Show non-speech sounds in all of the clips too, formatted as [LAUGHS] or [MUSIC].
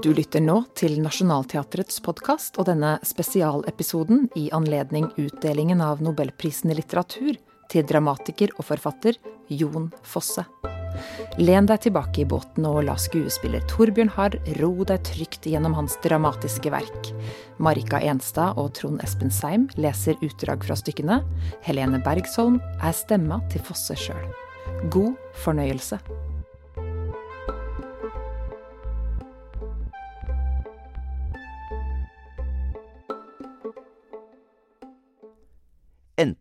Du lytter nå til Nationaltheatrets podkast og denne spesialepisoden i anledning utdelingen av Nobelprisen i litteratur til dramatiker og forfatter Jon Fosse. Len deg tilbake i båten og la skuespiller Torbjørn Harr ro deg trygt gjennom hans dramatiske verk. Marika Enstad og Trond Espen Seim leser utdrag fra stykkene. Helene Bergsholm er stemma til Fosse sjøl. God fornøyelse.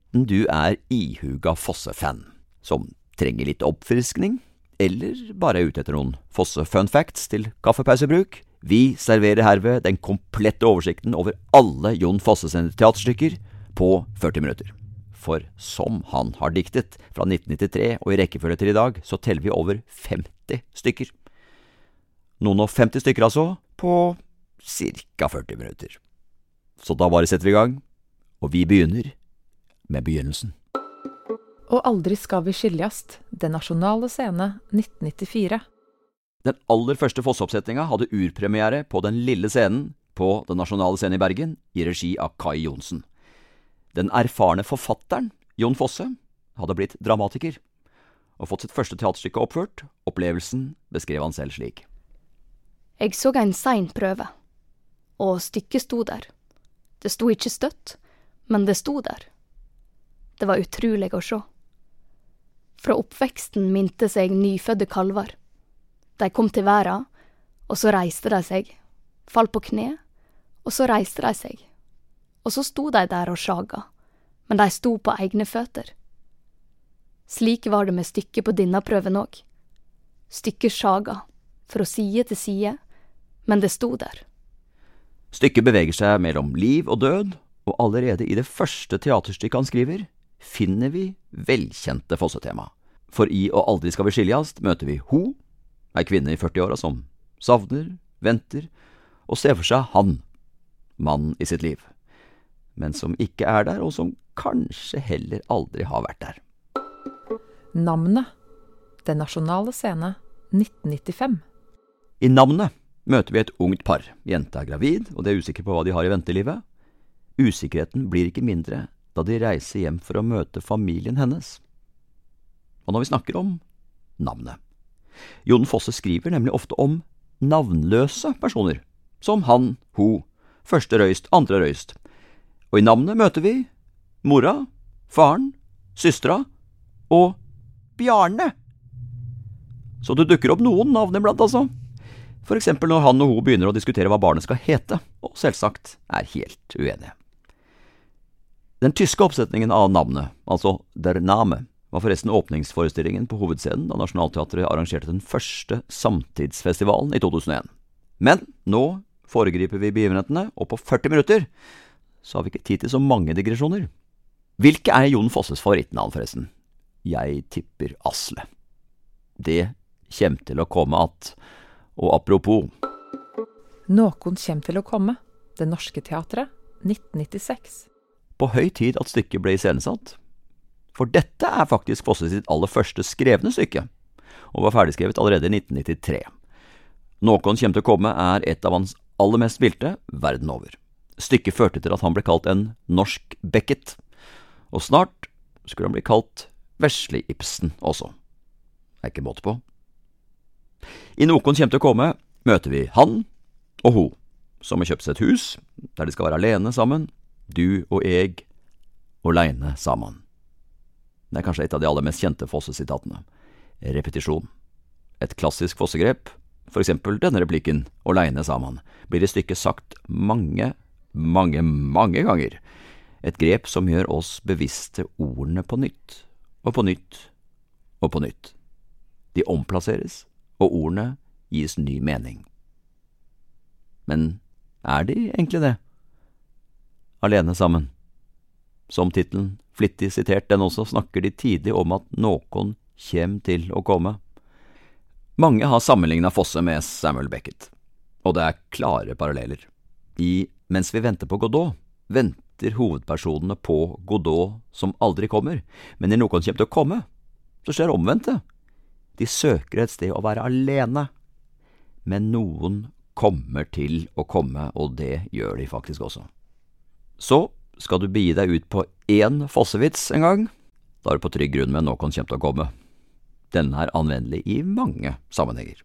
Enten du er ihuga Fosse-fan, som trenger litt oppfriskning, eller bare er ute etter noen Fosse-fun facts til kaffepausebruk, vi serverer herved den komplette oversikten over alle Jon Fosse sine teaterstykker på 40 minutter. For som han har diktet, fra 1993 og i rekkefølge til i dag, så teller vi over 50 stykker. Noen og 50 stykker altså, på ca. 40 minutter. Så da bare setter vi i gang, og vi begynner med begynnelsen. Og aldri skal vi skiljast, Den nasjonale scene 1994. Den aller første Fosse-oppsetninga hadde urpremiere på Den lille scenen på Den nasjonale scenen i Bergen, i regi av Kai Johnsen. Den erfarne forfatteren, Jon Fosse, hadde blitt dramatiker, og fått sitt første teaterstykke oppført. Opplevelsen beskrev han selv slik. Jeg så en sein prøve, og stykket sto der. Det sto ikke støtt, men det sto der. Det var utrolig å se. Fra oppveksten mintes seg nyfødde kalver. De kom til verda, og så reiste de seg, falt på kne, og så reiste de seg. Og så sto de der og sjaga, men de sto på egne føtter. Slik var det med stykket på denne prøven òg. Stykket sjaga, fra side til side, men det sto der. Stykket beveger seg mellom liv og død, og allerede i det første teaterstykket han skriver, finner vi velkjente Fosse-tema. For i Og aldri skal vi skiljast møter vi ho, ei kvinne i 40-åra som savner, venter og ser for seg han, mannen i sitt liv, men som ikke er der, og som kanskje heller aldri har vært der. Navnet. Den nasjonale scene 1995. I navnet møter vi et ungt par. Jenta er gravid, og de er usikre på hva de har i ventelivet. Usikkerheten blir ikke mindre da de reiser hjem for å møte familien hennes. Og når vi snakker om navnet Jon Fosse skriver nemlig ofte om navnløse personer, som han, ho, første røyst, andre røyst. Og i navnet møter vi mora, faren, søstera og Bjarne. Så det dukker opp noen navn iblant, altså. For eksempel når han og ho begynner å diskutere hva barnet skal hete, og selvsagt er helt uenige. Den tyske oppsetningen av navnet, altså Der Name, var forresten åpningsforestillingen på hovedscenen da Nationaltheatret arrangerte den første samtidsfestivalen i 2001. Men nå foregriper vi begivenhetene, og på 40 minutter så har vi ikke tid til så mange digresjoner. Hvilke er Jon Fosses favorittnavn, forresten? Jeg tipper Asle. Det kommer til å komme att. Og apropos Noen kommer til å komme. Det Norske Teatret 1996. På høy tid at stykket ble iscenesatt. For dette er faktisk Fosse sitt aller første skrevne stykke, og var ferdigskrevet allerede i 1993. Noen kommer til å komme er et av hans aller mest spilte verden over. Stykket førte til at han ble kalt en norsk Beckett, og snart skulle han bli kalt Vesle Ibsen også. Er ikke måte på. I Noen kommer til å komme møter vi han og ho, som har kjøpt seg et hus der de skal være alene sammen, du og jeg åleine sammen. Det er kanskje et av de aller mest kjente Fosse-sitatene. Repetisjon. Et klassisk Fosse-grep, for eksempel denne replikken åleine sammen, blir i stykket sagt mange, mange, mange ganger. Et grep som gjør oss bevisste ordene på nytt, og på nytt, og på nytt. De omplasseres, og ordene gis ny mening. Men er de egentlig det? Alene sammen. Som tittelen flittig sitert den også, snakker de tidlig om at noen kjem til å komme. Mange har sammenligna Fosse med Samuel Beckett, og det er klare paralleller. I Mens vi venter på Godot, venter hovedpersonene på Godot som aldri kommer, men når noen kommer til å komme, så skjer omvendte. De søker et sted å være alene, men noen kommer til å komme, og det gjør de faktisk også. Så skal du begi deg ut på én fossevits en gang, da er du på trygg grunn med noen kommer til å komme. Denne er anvendelig i mange sammenhenger.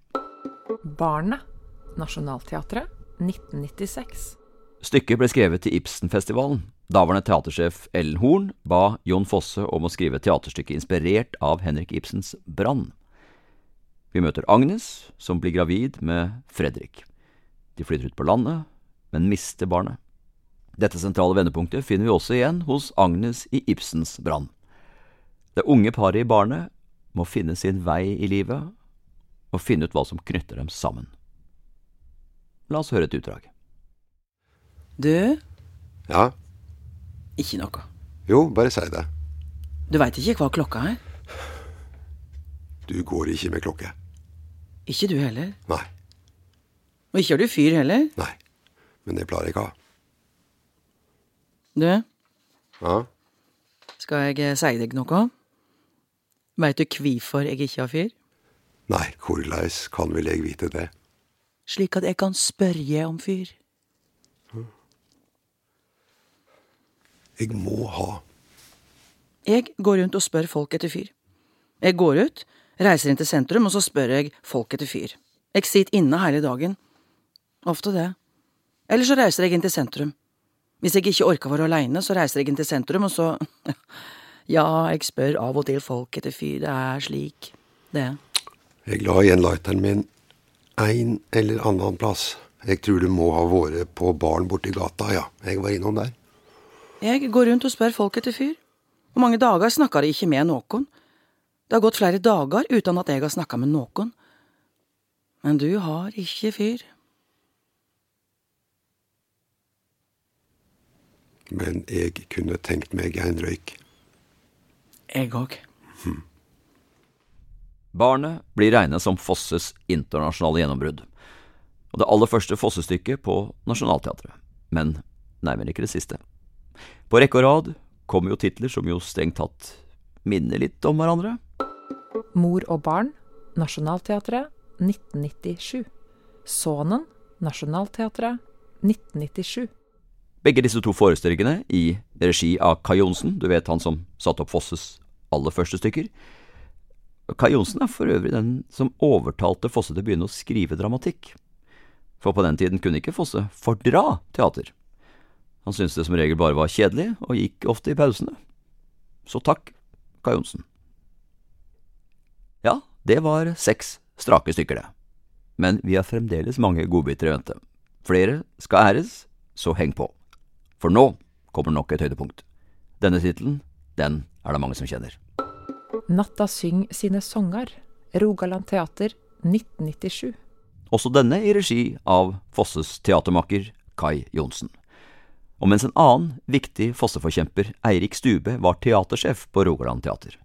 Barnet. Nationaltheatret. 1996. Stykket ble skrevet til Ibsenfestivalen. Daværende teatersjef Ellen Horn ba Jon Fosse om å skrive teaterstykket inspirert av Henrik Ibsens Brann. Vi møter Agnes, som blir gravid med Fredrik. De flytter ut på landet, men mister barnet. Dette sentrale vendepunktet finner vi også igjen hos Agnes i Ibsens Brann. Det unge paret i barnet må finne sin vei i livet og finne ut hva som knytter dem sammen. La oss høre et utdrag. Du, Ja, ikke noe. jo, bare si det. Du veit ikke hva klokka er? Du går ikke med klokke. Ikke du heller. Nei, Og ikke har du fyr heller. nei. Men det pleier jeg ikke ha. Du, Ja, skal jeg eh, si deg noe? Veit du hvorfor jeg ikke har fyr? nei, korleis kan vel jeg vite det? Slik at jeg kan spørre om fyr. Jeg må ha. Jeg går rundt og spør folk etter fyr. Jeg går ut, reiser inn til sentrum, og så spør jeg folk etter fyr. Jeg sitter inne hele dagen. Ofte det. Eller så reiser jeg inn til sentrum. Hvis jeg ikke orker å være aleine, så reiser jeg inn til sentrum, og så… [LAUGHS] Ja, jeg spør av og til folk etter fyr. Det er slik. Det. Jeg la igjen lighteren min en eller annen plass. Jeg tror du må ha vært på baren borti gata, ja. Jeg var innom der. Jeg går rundt og spør folk etter fyr. Hvor mange dager snakker jeg ikke med noen? Det har gått flere dager uten at jeg har snakka med noen. Men du har ikke fyr. Men jeg kunne tenkt meg en røyk. Jeg òg. Barnet blir regnet som Fosses internasjonale gjennombrudd, og det aller første Fosse-stykket på Nationaltheatret, men nærmere ikke det siste. På rekke og rad kommer jo titler som jo strengt tatt minner litt om hverandre. Mor og barn. Nationaltheatret. 1997. Sonen. Nationaltheatret. 1997. Begge disse to forestillingene i regi av Kai Johnsen, du vet han som satte opp Fosses aller første stykker. Kai Johnsen er for øvrig den som overtalte Fosse til å begynne å skrive dramatikk. For på den tiden kunne ikke Fosse fordra teater. Han syntes det som regel bare var kjedelig, og gikk ofte i pausene. Så takk, Kai Johnsen. Ja, det var seks strake stykker, det. Men vi har fremdeles mange godbiter i vente. Flere skal æres, så heng på. For nå kommer nok et høydepunkt. Denne tittelen, den er det mange som kjenner. Natta syng sine songer. Rogaland Teater. 1997. Også denne i regi av Fosses teatermaker Kai Johnsen. Og mens en annen viktig Fosse-forkjemper, Eirik Stube, var teatersjef på Rogaland Teater.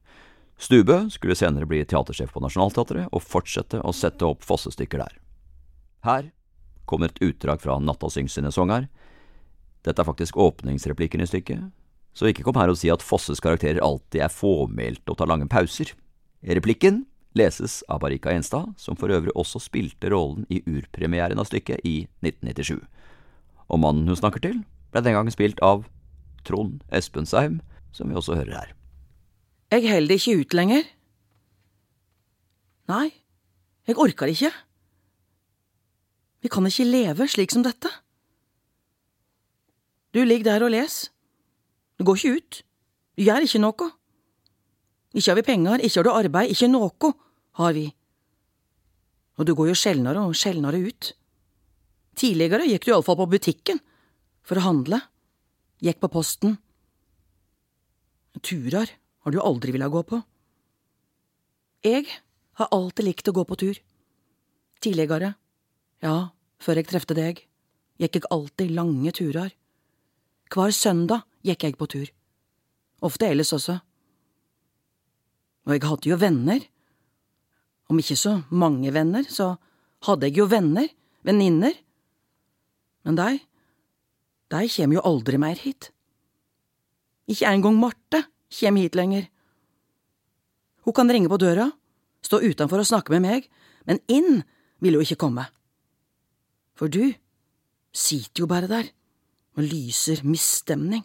Stube skulle senere bli teatersjef på Nationaltheatret og fortsette å sette opp Fosse-stykker der. Her kommer et utdrag fra Natta syng sine songer. Dette er faktisk åpningsreplikken i stykket, så ikke kom her og si at Fosses karakterer alltid er fåmælte og tar lange pauser. Replikken leses av Barika Enstad, som for øvrig også spilte rollen i urpremieren av stykket i 1997. Og mannen hun snakker til, ble den gangen spilt av Trond Espensheim, som vi også hører her. Jeg holder ikke ut lenger. Nei, jeg orker ikke. Vi kan ikke leve slik som dette. Du ligger der og les. Du går ikke ut. Du gjør ikke noe. Ikke har vi penger, ikke har du arbeid, ikke noe har vi. Og du går jo sjeldnere og sjeldnere ut. Tidligere gikk du iallfall på butikken for å handle. Gikk på posten. Turer har du aldri villet gå på. Jeg har alltid likt å gå på tur. Tidligere, ja, før jeg trefte deg, gikk jeg alltid lange turer. Hver søndag gikk jeg på tur. Ofte ellers også. Og jeg hadde jo venner. Om ikke så mange venner, så hadde jeg jo venner, venninner. Men de, de kommer jo aldri mer hit. Ikke engang Marte kommer hit lenger. Hun kan ringe på døra, stå utenfor og snakke med meg, men inn vil hun ikke komme. For du sitter jo bare der og lyser misstemning.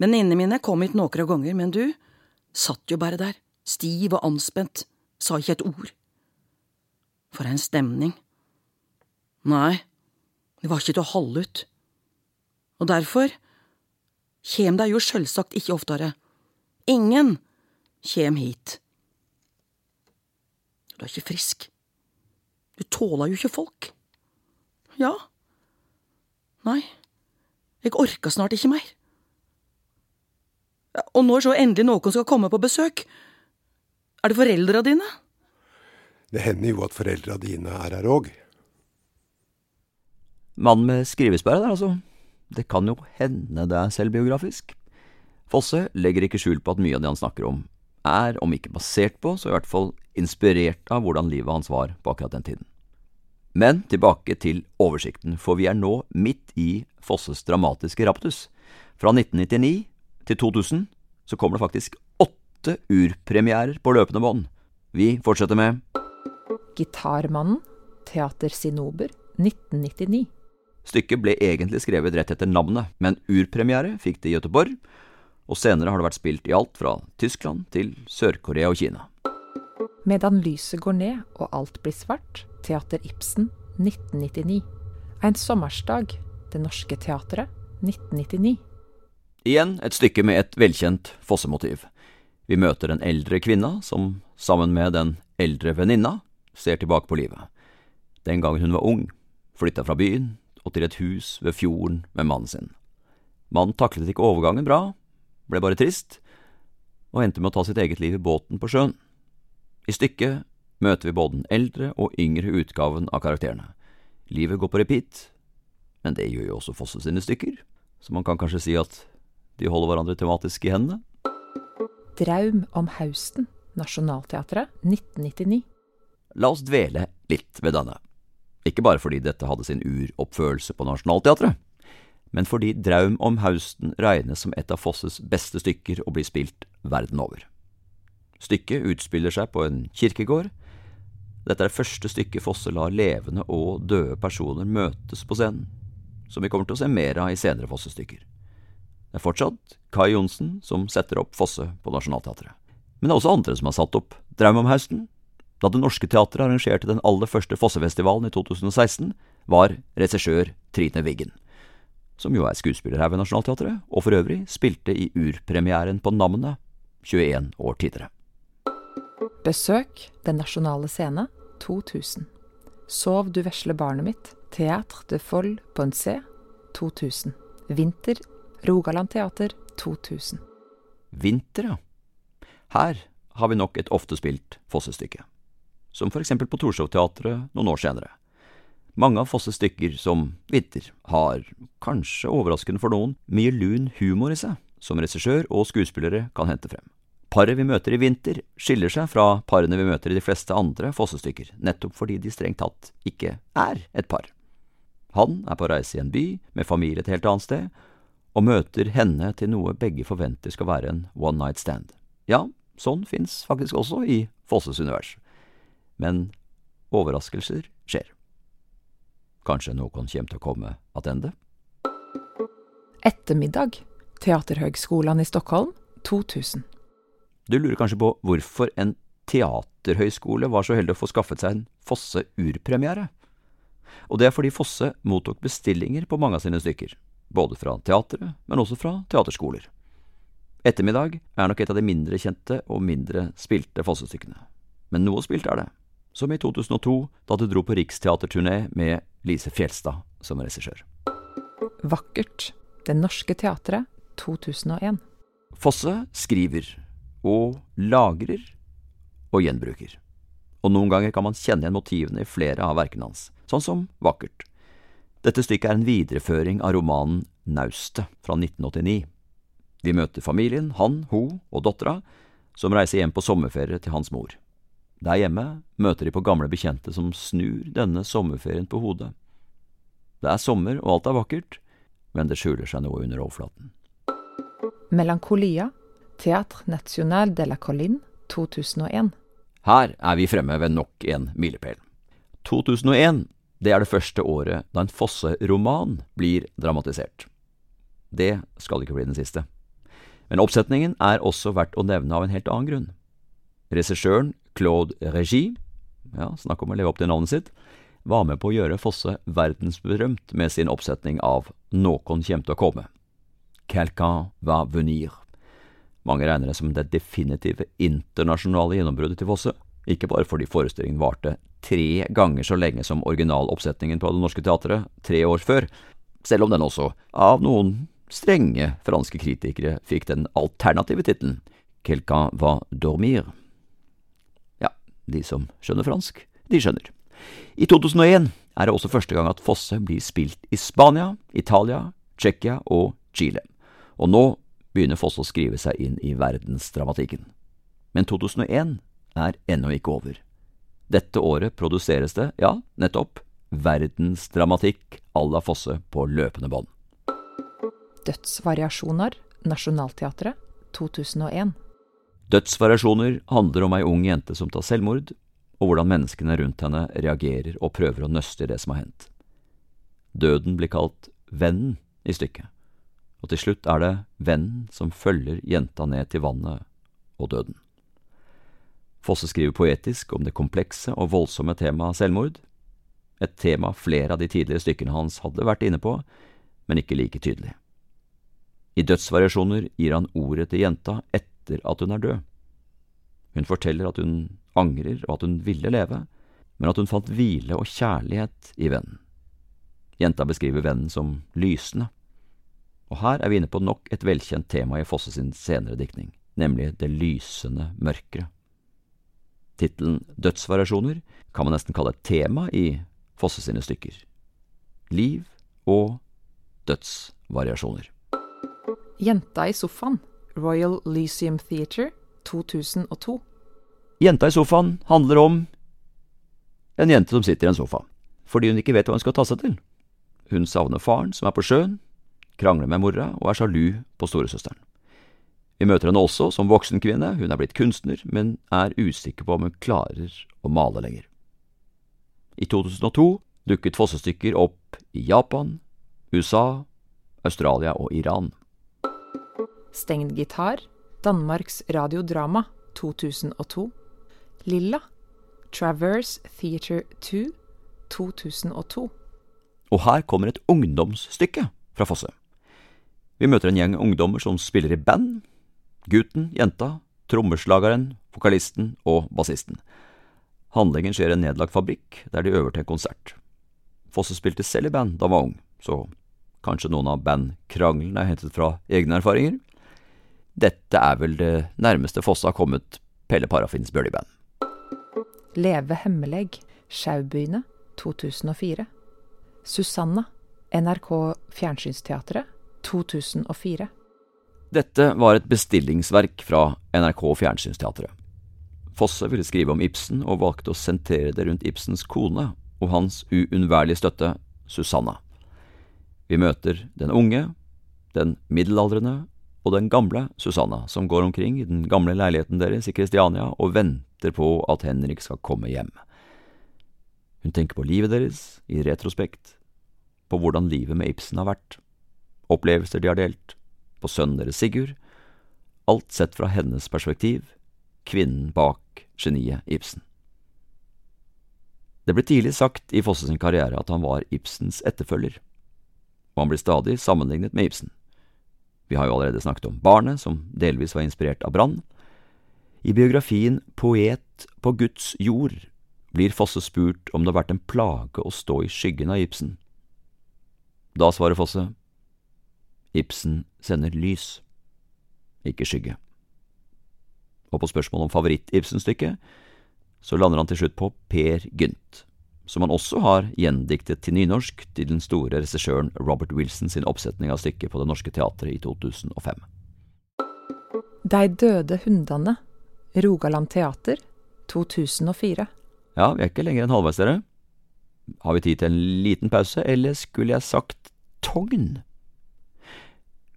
Venninnene mine kom hit noen ganger, men du satt jo bare der, stiv og anspent, sa ikke et ord. For en stemning. Nei, det var ikke til å holde ut. Og derfor kjem de jo sjølsagt ikke oftere. Ingen kjem hit. Du er ikke frisk. Du tåler jo ikke folk. Ja. Nei, jeg orker snart ikke mer. Og når så endelig noen skal komme på besøk, er det foreldra dine? Det hender jo at foreldra dine er her òg. Mannen med skrivesperre der, altså. Det kan jo hende det er selvbiografisk. Fosse legger ikke skjul på at mye av det han snakker om, er, om ikke basert på, så i hvert fall inspirert av hvordan livet hans var på akkurat den tiden. Men tilbake til oversikten, for vi er nå midt i Fosses dramatiske raptus. Fra 1999 til 2000 så kommer det faktisk åtte urpremierer på løpende bånd. Vi fortsetter med Gitarmannen, Teater Sinober, 1999. Stykket ble egentlig skrevet rett etter navnet, men urpremiere fikk det i Göteborg, og senere har det vært spilt i alt fra Tyskland til Sør-Korea og Kina. Medan lyset går ned og alt blir svart, Teater Ibsen, 1999. En sommersdag, Det Norske Teatret, 1999. Igjen et stykke med et velkjent fossemotiv. Vi møter en eldre kvinne som, sammen med den eldre venninna, ser tilbake på livet. Den gangen hun var ung, flytta fra byen og til et hus ved fjorden med mannen sin. Mannen taklet ikke overgangen bra, ble bare trist, og endte med å ta sitt eget liv i båten på sjøen. I stykket møter vi både den eldre og yngre utgaven av karakterene. Livet går på repeat, men det gjør jo også Fosse sine stykker, så man kan kanskje si at de holder hverandre tematisk i hendene. Draum om hausten, Nationaltheatret, 1999. La oss dvele litt ved denne. Ikke bare fordi dette hadde sin uroppførelse på Nationaltheatret, men fordi Draum om hausten regnes som et av Fosses beste stykker og blir spilt verden over. Stykket utspiller seg på en kirkegård. Dette er det første stykket Fosse lar levende og døde personer møtes på scenen, som vi kommer til å se mer av i senere Fosse-stykker. Det er fortsatt Kai Johnsen som setter opp Fosse på Nationaltheatret. Men det er også andre som har satt opp Draum om hausten. Da Det Norske Teatret arrangerte den aller første Fossefestivalen i 2016, var regissør Trine Wiggen, som jo er skuespiller her ved Nationaltheatret, og for øvrig spilte i urpremieren på Namnet 21 år tidligere. Besøk Den nasjonale scene, 2000. Sov du vesle barnet mitt, Théâtre de Folle Ponce, 2000. Vinter, Rogaland Teater, 2000. Vinter, ja. Her har vi nok et ofte spilt Fosse-stykke, som for eksempel på Torshov-teatret noen år senere. Mange av Fosses stykker, som Vinter, har, kanskje overraskende for noen, mye lun humor i seg, som regissør og skuespillere kan hente frem. Paret vi møter i Vinter, skiller seg fra parene vi møter i de fleste andre Fosse-stykker, nettopp fordi de strengt tatt ikke er et par. Han er på reise i en by med familie et helt annet sted, og møter henne til noe begge forventer skal være en one night stand. Ja, sånn fins faktisk også i Fosses univers. Men overraskelser skjer. Kanskje noen kommer til å komme attende? Ettermiddag, Teaterhøgskolan i Stockholm, 2000. Du lurer kanskje på hvorfor en teaterhøyskole var så heldig å få skaffet seg en Fosse-urpremiere? Og det er fordi Fosse mottok bestillinger på mange av sine stykker, både fra teatret, men også fra teaterskoler. Ettermiddag er nok et av de mindre kjente og mindre spilte Fosse-stykkene. Men noe spilt er det, som i 2002 da du dro på riksteaterturné med Lise Fjelstad som regissør. Vakkert, Det Norske Teatret, 2001. Fosse skriver og lagrer og gjenbruker. Og noen ganger kan man kjenne igjen motivene i flere av verkene hans, sånn som Vakkert. Dette stykket er en videreføring av romanen Naustet fra 1989. Vi møter familien, han, hun og dattera, som reiser hjem på sommerferie til hans mor. Der hjemme møter de på gamle bekjente som snur denne sommerferien på hodet. Det er sommer og alt er vakkert, men det skjuler seg noe under overflaten. Melankolia, Théâtre National de la Colline, 2001. Her er vi fremme ved nok en milepæl. 2001 Det er det første året da en Fosse-roman blir dramatisert. Det skal ikke bli den siste. Men oppsetningen er også verdt å nevne av en helt annen grunn. Regissøren Claude Regie, ja, snakk om å leve opp til navnet sitt, var med på å gjøre Fosse verdensberømt med sin oppsetning av Nåkon kjem til å komme. Quelqu'un va venir. Mange regner det som det definitive internasjonale gjennombruddet til Fosse, ikke bare fordi forestillingen varte tre ganger så lenge som originaloppsetningen på Det Norske Teatret tre år før, selv om den også, av noen strenge franske kritikere, fikk den alternative tittelen Quelqu'un va dormir. Ja, de som skjønner fransk, de skjønner. I 2001 er det også første gang at Fosse blir spilt i Spania, Italia, Tsjekkia og Chile, og nå begynner Fosse å skrive seg inn i verdensdramatikken. Men 2001 er ennå ikke over. Dette året produseres det, ja, nettopp, verdensdramatikk à la Fosse på løpende bånd. Dødsvariasjoner, Nationaltheatret, 2001. Dødsvariasjoner handler om ei ung jente som tar selvmord, og hvordan menneskene rundt henne reagerer og prøver å nøste i det som har hendt. Døden blir kalt vennen i stykket, og til slutt er det vennen som følger jenta ned til vannet og døden. Fosse skriver poetisk om det komplekse og voldsomme temaet selvmord, et tema flere av de tidligere stykkene hans hadde vært inne på, men ikke like tydelig. I Dødsvariasjoner gir han ordet til jenta etter at hun er død. Hun forteller at hun angrer og at hun ville leve, men at hun fant hvile og kjærlighet i vennen. Jenta beskriver vennen som lysende. Og her er vi inne på nok et velkjent tema i Fosse sin senere diktning, nemlig det lysende mørkere. Tittelen Dødsvariasjoner kan man nesten kalle et tema i Fosse sine stykker. Liv og dødsvariasjoner. Jenta i sofaen, Royal Lyceum Theatre, 2002. Jenta i sofaen handler om en jente som sitter i en sofa, fordi hun ikke vet hva hun skal ta seg til. Hun savner faren, som er på sjøen, krangler med mora og er sjalu på storesøsteren. Vi møter henne også som voksen kvinne, hun er blitt kunstner, men er usikker på om hun klarer å male lenger. I 2002 dukket Fossestykker opp i Japan, USA, Australia og Iran. Stengd gitar, Danmarks radiodrama, 2002. Lilla, Traverse Theatre 2, 2002. Og her kommer et ungdomsstykke fra Fosse. Vi møter en gjeng ungdommer som spiller i band. Gutten, jenta, trommeslageren, vokalisten og bassisten. Handlingen skjer i en nedlagt fabrikk, der de øver til en konsert. Fosse spilte selv i band da han var ung, så kanskje noen av bandkranglene er hentet fra egne erfaringer. Dette er vel det nærmeste Fosse har kommet Pelle Parafins Bjørli-band. Leve hemmeleg, Sjaubyene, 2004. Susanna, NRK Fjernsynsteatret, 2004. Dette var et bestillingsverk fra NRK Fjernsynsteatret. Fosse ville skrive om Ibsen, og valgte å sentrere det rundt Ibsens kone og hans uunnværlige støtte, Susanna. Vi møter den unge, den middelaldrende og den gamle Susanna, som går omkring i den gamle leiligheten deres i Kristiania og venter på at Henrik skal komme hjem. Hun tenker på livet deres i retrospekt, på hvordan livet med Ibsen har vært, opplevelser de har delt, på sønnen deres Sigurd, alt sett fra hennes perspektiv, kvinnen bak geniet Ibsen. Det ble tidlig sagt i Fosse sin karriere at han var Ibsens etterfølger, og han blir stadig sammenlignet med Ibsen. Vi har jo allerede snakket om Barnet, som delvis var inspirert av Brann. I biografien Poet på Guds jord blir Fosse spurt om det har vært en plage å stå i skyggen av Ibsen. Da svarer Fosse, Ibsen sender lys, ikke skygge. Og på spørsmål om favoritt-Ibsen-stykket, så lander han til slutt på Per Gynt, som han også har gjendiktet til nynorsk til den store regissøren Robert Wilson sin oppsetning av stykket på Det Norske Teatret i 2005. Dei døde hundane, Rogaland Teater, 2004. Ja, vi er ikke lenger enn halvveis, dere. Har vi tid til en liten pause, eller skulle jeg sagt togn?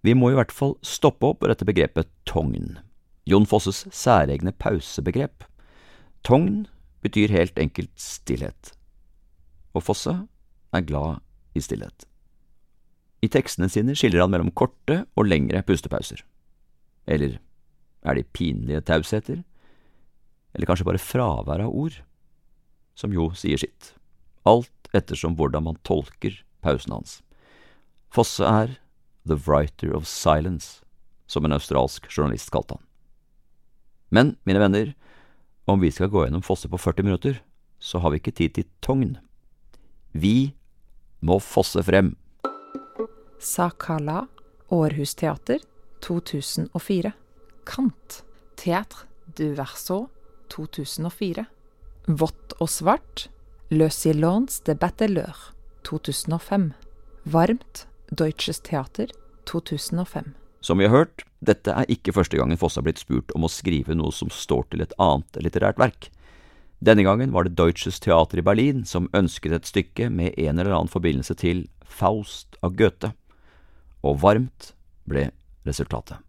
Vi må i hvert fall stoppe opp på dette begrepet togn, Jon Fosses særegne pausebegrep. Togn betyr helt enkelt stillhet. og Fosse er glad i stillhet. I tekstene sine skiller han mellom korte og lengre pustepauser. Eller er de pinlige tausheter? Eller kanskje bare fravær av ord? Som jo sier sitt, alt ettersom hvordan man tolker pausen hans. Fosse er The Writer of Silence, som en australsk journalist kalte han. Men, mine venner, om vi skal gå gjennom Fosse på 40 minutter, så har vi ikke tid til togn. Vi må fosse frem. Sakala, Århus Teater, 2004. Kant, Théâtre du Verso, 2004. Vått og svart, Le Silence de Batteleur, 2005. Varmt, Deutsches Theater, 2005. Som vi har hørt, dette er ikke første gangen Fosse har blitt spurt om å skrive noe som står til et annet litterært verk. Denne gangen var det Deutsches Theater i Berlin som ønsket et stykke med en eller annen forbindelse til Faust av Goethe, og varmt ble resultatet.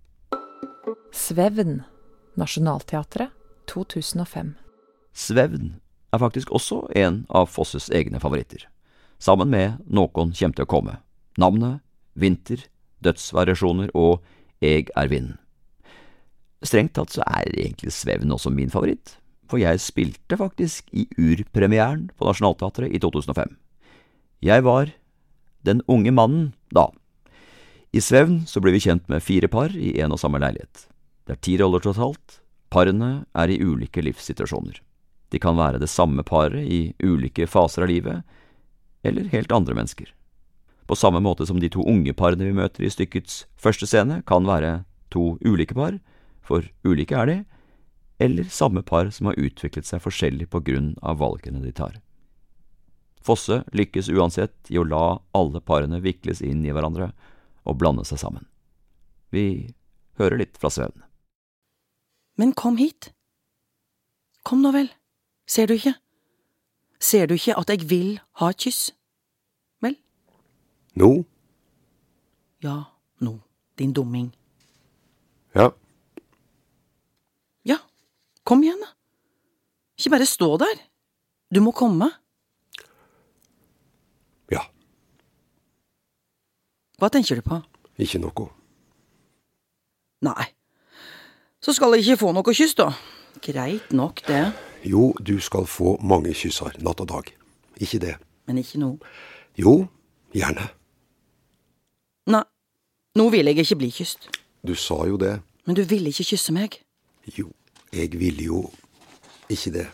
Svevn, Nationaltheatret, 2005. Svevn er faktisk også en av Fosses egne favoritter, sammen med Nåkon kjem til å komme, navnet, vinter, dødsvariasjoner og Eg er vind. Strengt tatt så er egentlig Svevn også min favoritt, for jeg spilte faktisk i urpremieren på Nationaltheatret i 2005. Jeg var den unge mannen da. I Svevn så blir vi kjent med fire par i en og samme leilighet. Det er ti roller totalt. Parene er i ulike livssituasjoner. De kan være det samme paret i ulike faser av livet, eller helt andre mennesker. På samme måte som de to unge parene vi møter i stykkets første scene, kan være to ulike par, for ulike er de, eller samme par som har utviklet seg forskjellig på grunn av valgene de tar. Fosse lykkes uansett i å la alle parene vikles inn i hverandre og blande seg sammen. Vi hører litt fra Svevn. Men kom hit. Kom nå vel, ser du ikke? Ser du ikke at jeg vil ha et kyss? Nå? Ja, nå, din dumming. Ja. Ja, kom igjen, da. Ikke bare stå der. Du må komme. Ja. Hva tenker du på? Ikke noe. Nei, så skal jeg ikke få noe kyss, da. Greit nok, det, Jo, du skal få mange kysser natt og dag. Ikke det. men ikke nå. Jo, gjerne. Nå vil jeg ikke bli kysst. Du sa jo det. Men du ville ikke kysse meg. Jo, jeg ville jo ikke det.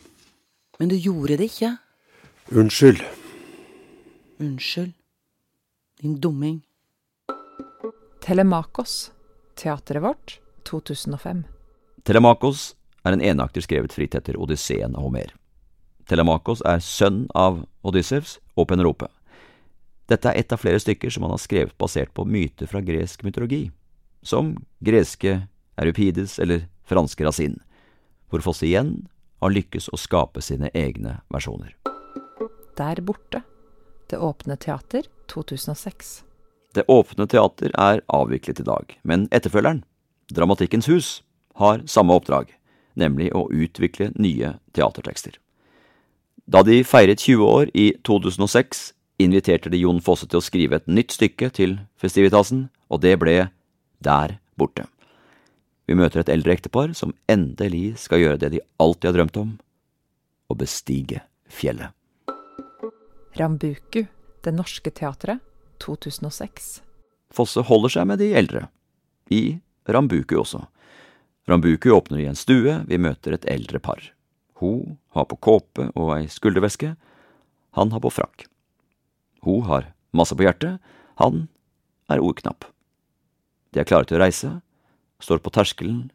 Men du gjorde det ikke. Unnskyld. Unnskyld. Din dumming. Telemakos, teatret vårt, 2005. Telemakos er en enakter skrevet fritt etter Odysseen av Homer. Telemakos er sønn av Odyssevs og Penelope. Dette er ett av flere stykker som han har skrevet basert på myter fra gresk mytologi, som greske Eurypides eller franske Racine, hvor Fosse igjen har lykkes å skape sine egne versjoner. Der borte, Det åpne teater, 2006. Det åpne teater er avviklet i dag, men etterfølgeren, Dramatikkens hus, har samme oppdrag, nemlig å utvikle nye teatertekster. Da de feiret 20 år i 2006, inviterte de Jon Fosse til å skrive et nytt stykke til Festivitasen, og det ble Der borte. Vi møter et eldre ektepar som endelig skal gjøre det de alltid har drømt om – å bestige fjellet. Rambuku, Det Norske Teatret, 2006. Fosse holder seg med de eldre. I Rambuku også. Rambuku åpner i en stue, vi møter et eldre par. Hun har på kåpe og ei skulderveske, han har på frakk. Hun har masse på hjertet, han er ordknapp. De er klare til å reise, står på terskelen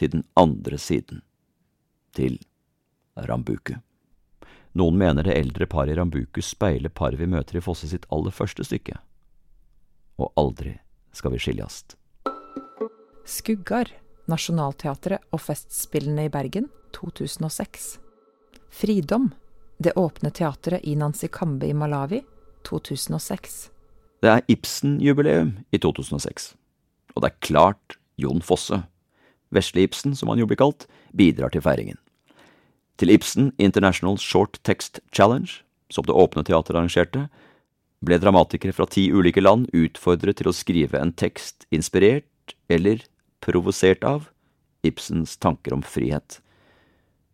til den andre siden, til Rambuku. Noen mener det eldre paret i Rambuku speiler paret vi møter i Fosse sitt aller første stykke. Og aldri skal vi skiljas. Skuggar, Nationaltheatret og Festspillene i Bergen, 2006. Fridom, Det åpne teatret i Nancy Kambe i Malawi, 2006. Det er Ibsen-jubileum i 2006. Og det er klart Jon Fosse, Vesle Ibsen som han jo blir kalt, bidrar til feiringen. Til Ibsen International Short Text Challenge som det åpne Teater arrangerte, ble dramatikere fra ti ulike land utfordret til å skrive en tekst inspirert eller provosert av Ibsens tanker om frihet.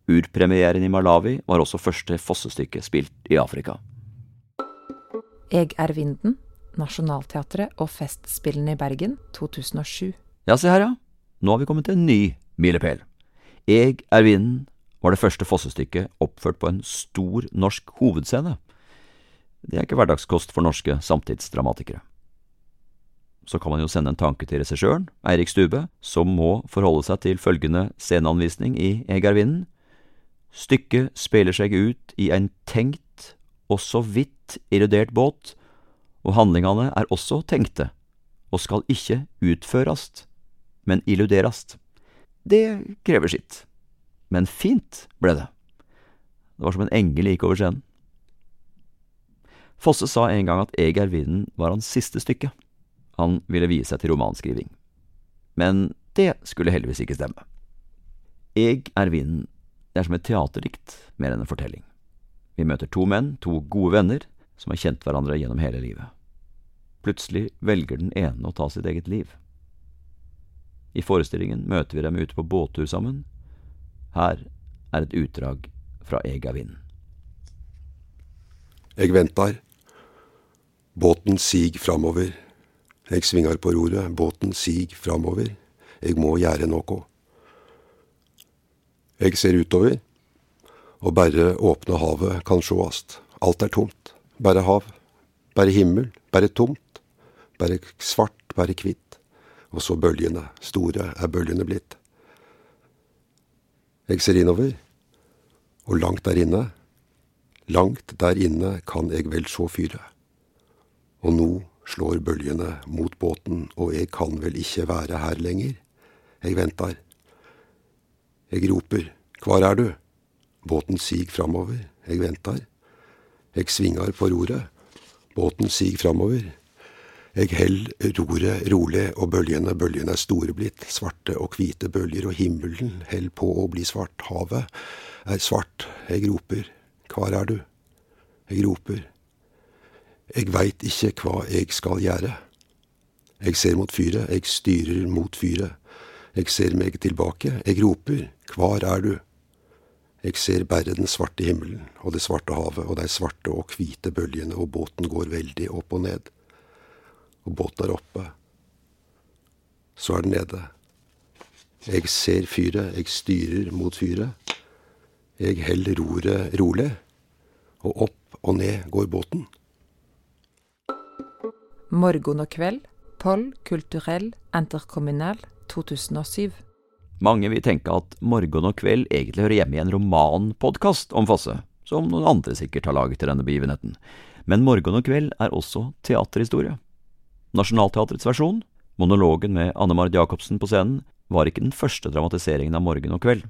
Urpremieren i Malawi var også første Fosse-stykke spilt i Afrika. Eg er vinden, Nationaltheatret og Festspillene i Bergen 2007. Ja, se her, ja. Nå har vi kommet til en ny milepæl. Eg er vinden var det første Fosse-stykket oppført på en stor norsk hovedscene. Det er ikke hverdagskost for norske samtidsdramatikere. Så kan man jo sende en tanke til regissøren, Eirik Stube, som må forholde seg til følgende sceneanvisning i Eg er vinden. Stykket spiller seg ut i en tenkt og så vidt illudert båt, og handlingene er også tenkte, og skal ikke utførast, men illuderast. Det krever sitt. Men fint ble det. Det var som en engel gikk over scenen. Fosse sa en gang at Eg er vinden var hans siste stykke. Han ville vie seg til romanskriving. Men det skulle heldigvis ikke stemme. Eg er vinden det er som et teaterdikt mer enn en fortelling. Vi møter to menn, to gode venner, som har kjent hverandre gjennom hele livet. Plutselig velger den ene å ta sitt eget liv. I forestillingen møter vi dem ute på båttur sammen. Her er et utdrag fra Ega vind. Jeg Eg ventar. Båten sig framover. Eg svingar på roret, båten sig framover. Eg må gjere noko. Eg ser utover, og bare åpne havet kan sjåast. Alt er tomt. Bare hav. Bare himmel. Bare tomt. Bare svart. Bare hvitt. Og så bølgene. Store er bølgene blitt. Eg ser innover, og langt der inne, langt der inne kan eg vel sjå fyret. Og nå slår bølgene mot båten, og eg kan vel ikkje være her lenger. Eg ventar. Eg roper, Hvor er du? Båten sig framover, eg ventar. Eg svingar på roret, båten sig framover. Eg held roret rolig, og bølgene, bølgene er store blitt, svarte og hvite bølger, og himmelen held på å bli svart, havet er svart, eg roper, kvar er du? Eg roper, eg veit ikke hva eg skal gjøre. Eg ser mot fyret, eg styrer mot fyret, eg ser meg tilbake, eg roper, kvar er du? Eg ser bare den svarte himmelen og det svarte havet og dei svarte og hvite bølgene, og båten går veldig opp og ned og båten er oppe. Så er den nede. Jeg ser fyret, jeg styrer mot fyret. Jeg holder roret rolig, og opp og ned går båten. Morgen og kveld, Poll kulturell interkommunal 2007. Mange vil tenke at Morgen og kveld egentlig hører hjemme i en romanpodkast om Fosse, som noen andre sikkert har laget til denne begivenheten. Men Morgen og kveld er også teaterhistorie. Nationaltheatrets versjon, monologen med Anne Marit Jacobsen på scenen, var ikke den første dramatiseringen av Morgen og kveld.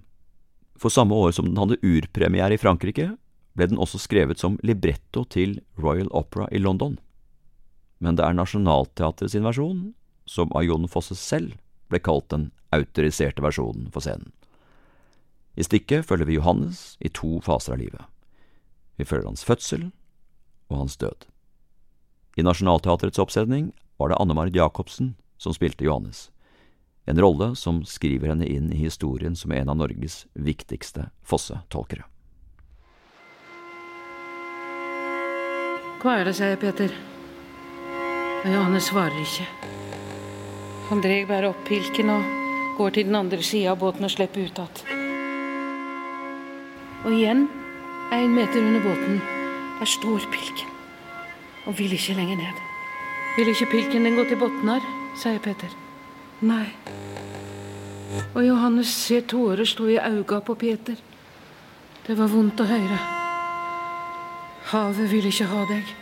For samme år som den hadde urpremiere i Frankrike, ble den også skrevet som libretto til Royal Opera i London. Men det er Nationaltheatret versjon, som av Jon Fosse selv ble kalt den autoriserte versjonen for scenen. I stykket følger vi Johannes i to faser av livet. Vi følger hans fødsel og hans død. I Nationaltheatrets oppsetning var det Anne Marit Jacobsen som spilte Johannes, en rolle som skriver henne inn i historien som en av Norges viktigste Fosse-tolkere. Hva er det, sier Peter. Men Johannes svarer ikke. Han drar bare opp pilken og går til den andre sida av båten og slipper ut igjen. Og igjen, én meter under båten, der står pilken og vil ikke lenger ned. Vil ikke pilken den gå til bunnen her, sier Peter. Nei. Og Johannes ser tårer stå i auga på Peter. Det var vondt å høre. Havet vil ikke ha deg.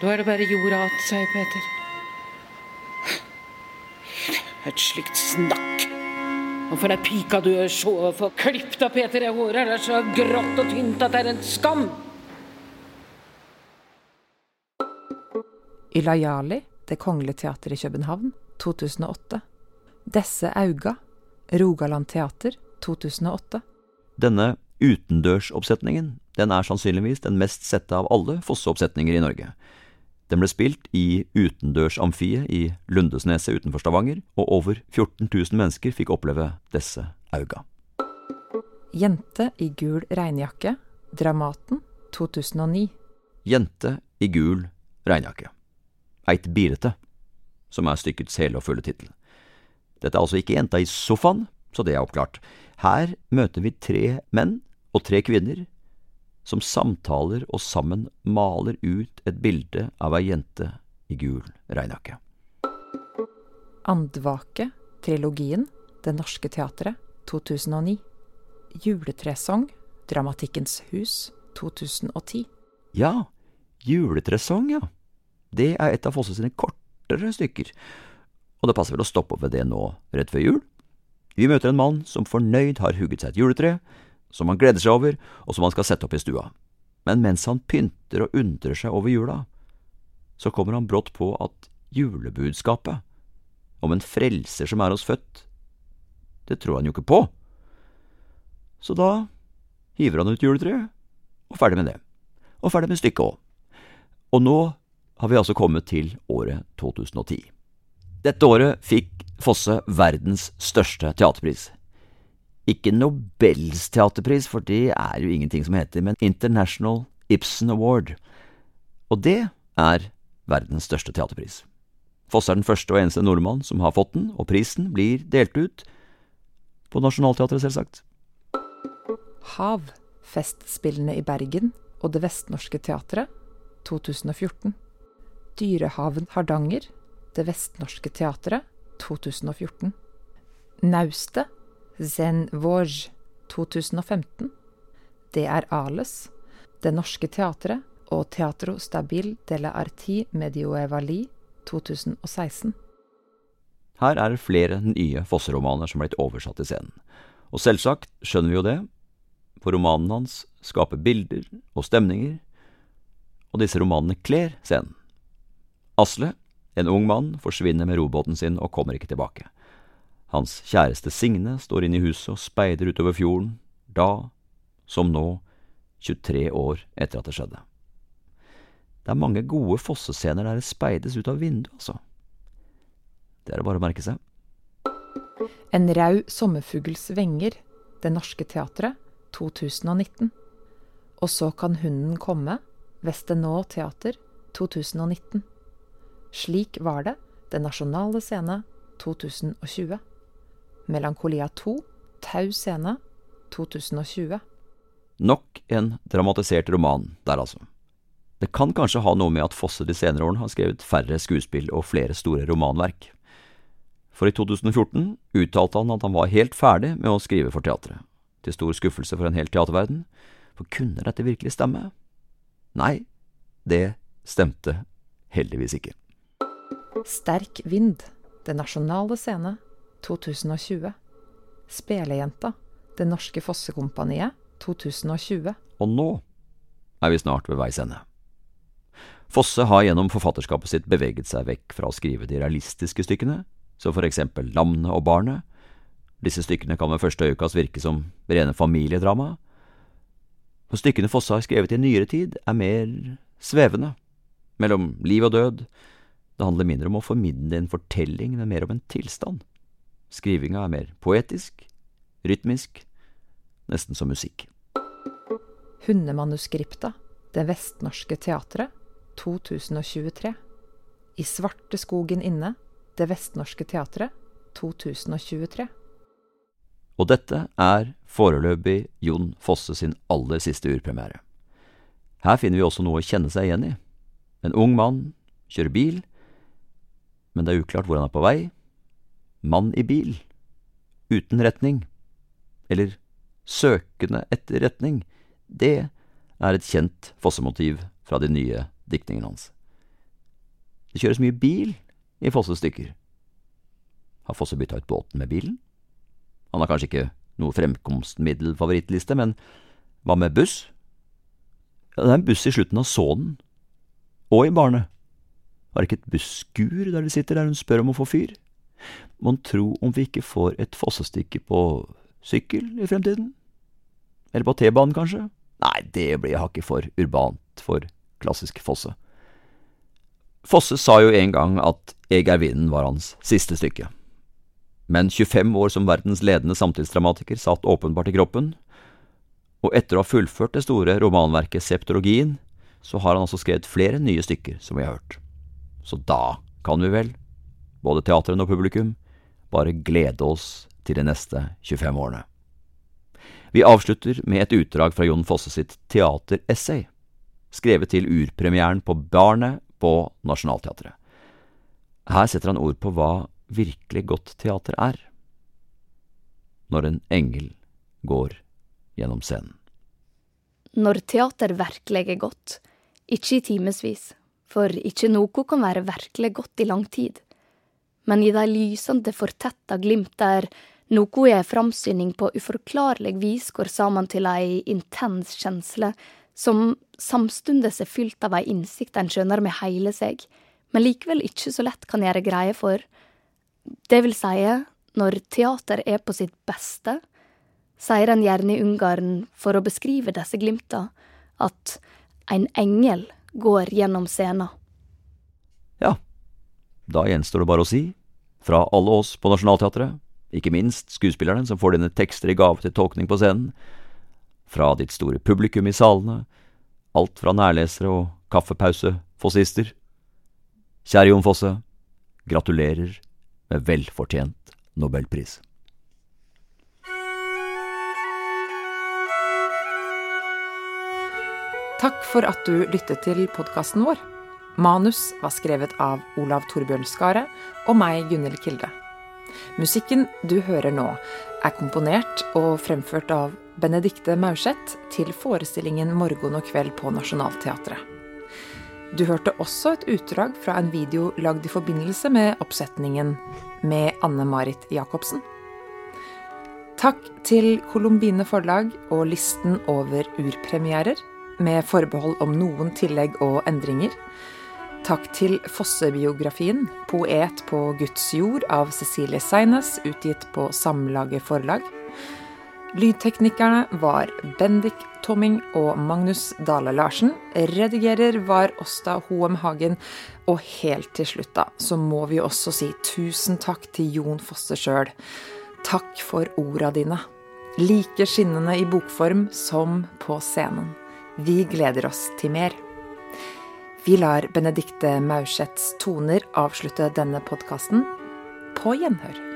Da er det bare jorda att, sier Peter. Et slikt snakk. Og for ei pika du er så få klippet av Peter i håret, det er så grått og tynt at det er en skam. Ylajali, Det Kongelige Teater i København 2008. Desse auga, Rogaland Teater 2008. Denne Utendørsoppsetningen den er sannsynligvis den mest sette av alle Fosse-oppsetninger i Norge. Den ble spilt i utendørsamfiet i Lundesneset utenfor Stavanger, og over 14 000 mennesker fikk oppleve disse auga. Jente i gul regnjakke, Dramaten, 2009. Jente i gul regnjakke. Eit birete, som er stykkets hele og fulle tittel. Dette er altså ikke jenta i sofaen, så det er oppklart. Her møter vi tre menn og tre kvinner som samtaler og sammen maler ut et bilde av ei jente i gul regnjakke. Andvake, trilogien, Det Norske Teatret, 2009. Juletresong, Dramatikkens hus, 2010. Ja, Juletresong, ja. Det er et av Fosse sine kortere stykker, og det passer vel å stoppe opp ved det nå, rett før jul. Vi møter en mann som fornøyd har hugget seg et juletre, som han gleder seg over, og som han skal sette opp i stua. Men mens han pynter og undrer seg over jula, så kommer han brått på at julebudskapet, om en frelser som er oss født, det tror han jo ikke på. Så da hiver han ut juletreet, og ferdig med det. Og ferdig med stykket òg. Og nå har vi altså kommet til året 2010. Dette året fikk Fosse verdens største teaterpris. Ikke Nobels teaterpris, for det er jo ingenting som heter, men International Ibsen Award. Og det er verdens største teaterpris. Foss er den første og eneste nordmann som har fått den, og prisen blir delt ut på Nationaltheatret, selvsagt. Hav, Festspillene i Bergen og Det Vestnorske Teatret, 2014. Dyrehaven Hardanger, Det Vestnorske Teatret, 2014. Naustet, Zen Vosj, 2015. Det er Ales, Det Norske Teatret og Teatro Stabil delle Arti Medioevali, 2016. Her er det flere nye Fosse-romaner som er blitt oversatt til scenen. Og selvsagt skjønner vi jo det, for romanen hans skaper bilder og stemninger, og disse romanene kler scenen. Asle, en ung mann, forsvinner med robåten sin og kommer ikke tilbake. Hans kjæreste Signe står inne i huset og speider utover fjorden, da, som nå, 23 år etter at det skjedde. Det er mange gode fossescener der det speides ut av vinduet, altså. Det er det bare å merke seg. En rau sommerfugls venger, Det Norske Teatret, 2019. Og så kan hunden komme, Vestenå Teater, 2019. Slik var det, Den nasjonale scene, 2020. Melankolia 2, Tau scene, 2020. Nok en dramatisert roman der, altså. Det kan kanskje ha noe med at Fosse de senere årene har skrevet færre skuespill og flere store romanverk. For i 2014 uttalte han at han var helt ferdig med å skrive for teatret, til stor skuffelse for en hel teaterverden, for kunne dette virkelig stemme? Nei, det stemte heldigvis ikke. Sterk vind, Det Nasjonale Scene, 2020. Spelejenta, Det Norske Fossekompaniet, 2020. Og nå er vi snart ved veis ende. Fosse har gjennom forfatterskapet sitt beveget seg vekk fra å skrive de realistiske stykkene, som for eksempel Lamnet og Barnet. Disse stykkene kan ved første øyekast virke som rene familiedrama. Og stykkene Fosse har skrevet i nyere tid, er mer svevende, mellom liv og død. Det handler mindre om å formidle en fortelling, men mer om en tilstand. Skrivinga er mer poetisk, rytmisk, nesten som musikk. Hundemanuskripta, Det Vestnorske Teatret, 2023. I svarte skogen inne, Det Vestnorske Teatret, 2023. Og dette er foreløpig Jon Fosse sin aller siste urpremiere. Her finner vi også noe å kjenne seg igjen i. En ung mann kjører bil, men det er uklart hvor han er på vei. Mann i bil, uten retning, eller søkende etter retning, det er et kjent Fosse-motiv fra de nye diktningene hans. Det kjøres mye bil i Fosses stykker. Har Fosse bytta ut båten med bilen? Han har kanskje ikke noe fremkomstmiddel-favorittliste, men hva med buss? Ja, det er en buss i slutten av Sånen, og i Barnet. Har ikke et busskur der de sitter der hun spør om å få fyr? Mon tro om vi ikke får et Fosse-stykke på sykkel i fremtiden? Eller på T-banen, kanskje? Nei, det blir hakket for urbant for klassisk Fosse. Fosse sa jo en gang at Eg er vinden var hans siste stykke. Men 25 år som verdens ledende samtidsdramatiker satt åpenbart i kroppen, og etter å ha fullført det store romanverket Septologien, så har han altså skrevet flere nye stykker, som vi har hørt. Så da kan vi vel, både teateren og publikum, bare glede oss til de neste 25 årene. Vi avslutter med et utdrag fra Jon Fosse sitt teateressay, skrevet til urpremieren på Barnet på Nationaltheatret. Her setter han ord på hva virkelig godt teater er. Når en engel går gjennom scenen. Når teater virkelig er godt, ikke i timevis, for ikke noe kan være virkelig godt i lang tid, men i de lysende, fortetta glimt der noe ei framsyning på uforklarlig vis går sammen til ei intens kjensle, som samstundes er fylt av ei innsikt en skjønner med heile seg, men likevel ikke så lett kan gjøre greie for. Det vil seie, når teater er på sitt beste, sier en gjerne i Ungarn for å beskrive disse glimta, at en engel går gjennom scenen. Ja, da gjenstår det bare å si, fra alle oss på Nationaltheatret, ikke minst skuespillerne som får dine tekster i gave til tolkning på scenen, fra ditt store publikum i salene, alt fra nærlesere og kaffepausefossister. Kjære Jon Fosse, gratulerer med velfortjent nobelpris. Takk for at du lyttet til podkasten vår. Manus var skrevet av Olav Torbjørn Skare og meg, Gunhild Kilde. Musikken du hører nå, er komponert og fremført av Benedicte Maurseth til forestillingen Morgen og kveld på Nationaltheatret. Du hørte også et utdrag fra en video lagd i forbindelse med oppsetningen med Anne-Marit Jacobsen. Takk til Colombine forlag og listen over urpremierer, med forbehold om noen tillegg og endringer. Takk til Fosse-biografien 'Poet på Guds jord' av Cecilie Seines, utgitt på Samlaget forlag. Lydteknikerne var Bendik Tomming og Magnus Dale Larsen. Redigerer var Åsta Hoem Hagen. Og helt til slutt, da, så må vi også si tusen takk til Jon Fosse sjøl. Takk for orda dine. Like skinnende i bokform som på scenen. Vi gleder oss til mer. Vi lar Benedicte Maurseths toner avslutte denne podkasten. På gjenhør.